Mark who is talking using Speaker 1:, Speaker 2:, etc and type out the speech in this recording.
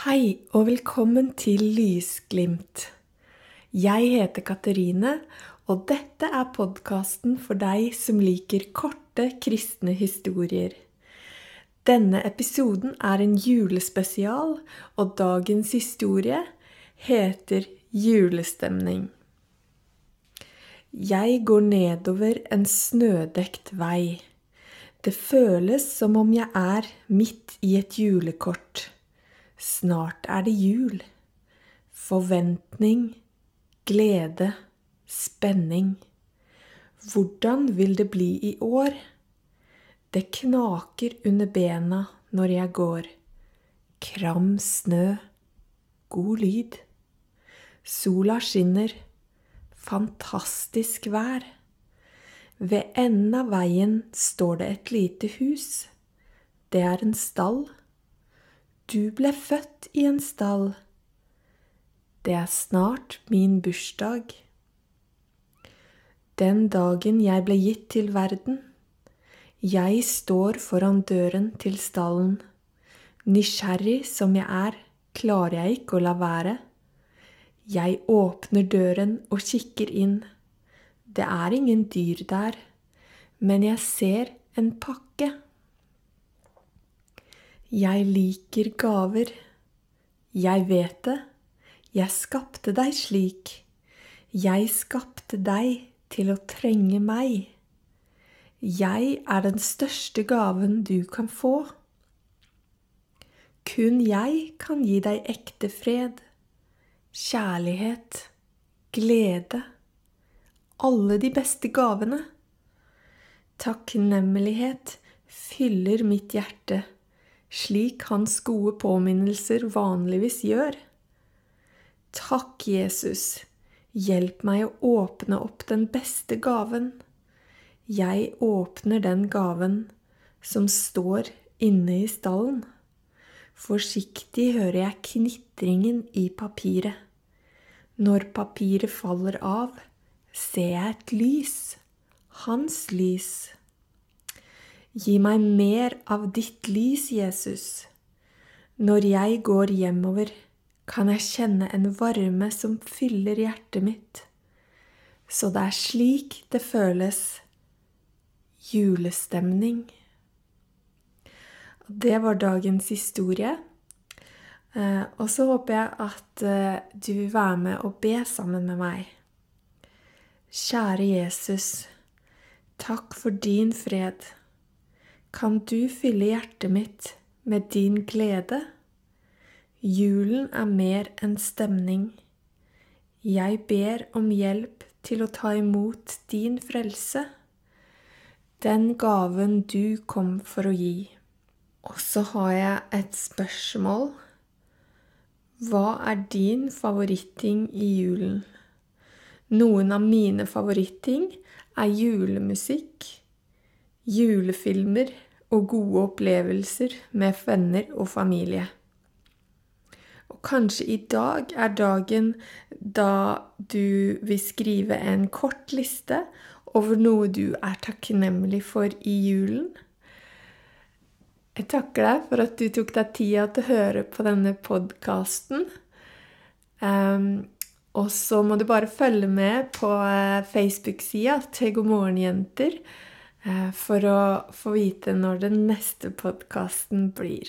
Speaker 1: Hei og velkommen til Lysglimt. Jeg heter Katerine, og dette er podkasten for deg som liker korte kristne historier. Denne episoden er en julespesial, og dagens historie heter Julestemning. Jeg går nedover en snødekt vei. Det føles som om jeg er midt i et julekort. Snart er det jul. Forventning, glede, spenning. Hvordan vil det bli i år? Det knaker under bena når jeg går. Kram snø. God lyd. Sola skinner. Fantastisk vær. Ved enden av veien står det et lite hus. Det er en stall. Du ble født i en stall. Det er snart min bursdag. Den dagen jeg ble gitt til verden. Jeg står foran døren til stallen. Nysgjerrig som jeg er, klarer jeg ikke å la være. Jeg åpner døren og kikker inn. Det er ingen dyr der, men jeg ser en pakke. Jeg liker gaver. Jeg vet det. Jeg skapte deg slik. Jeg skapte deg til å trenge meg. Jeg er den største gaven du kan få. Kun jeg kan gi deg ekte fred, kjærlighet, glede, alle de beste gavene. Takknemlighet fyller mitt hjerte, slik hans gode påminnelser vanligvis gjør. Takk, Jesus, hjelp meg å åpne opp den beste gaven. Jeg åpner den gaven som står inne i stallen. Forsiktig hører jeg knitringen i papiret. Når papiret faller av, ser jeg et lys, hans lys. Gi meg mer av ditt lys, Jesus. Når jeg går hjemover, kan jeg kjenne en varme som fyller hjertet mitt. Så det er slik det føles julestemning. Det var dagens historie. Og så håper jeg at du vil være med og be sammen med meg. Kjære Jesus, takk for din fred. Kan du fylle hjertet mitt med din glede? Julen er mer enn stemning. Jeg ber om hjelp til å ta imot din frelse, den gaven du kom for å gi. Og så har jeg et spørsmål. Hva er din favoritting i julen? Noen av mine favoritting er julemusikk, julefilmer og gode opplevelser med venner og familie. Og kanskje i dag er dagen da du vil skrive en kort liste over noe du er takknemlig for i julen. Jeg takker deg for at du tok deg tida til å høre på denne podkasten. Um, og så må du bare følge med på Facebook-sida til God morgen, jenter, for å få vite når den neste podkasten blir.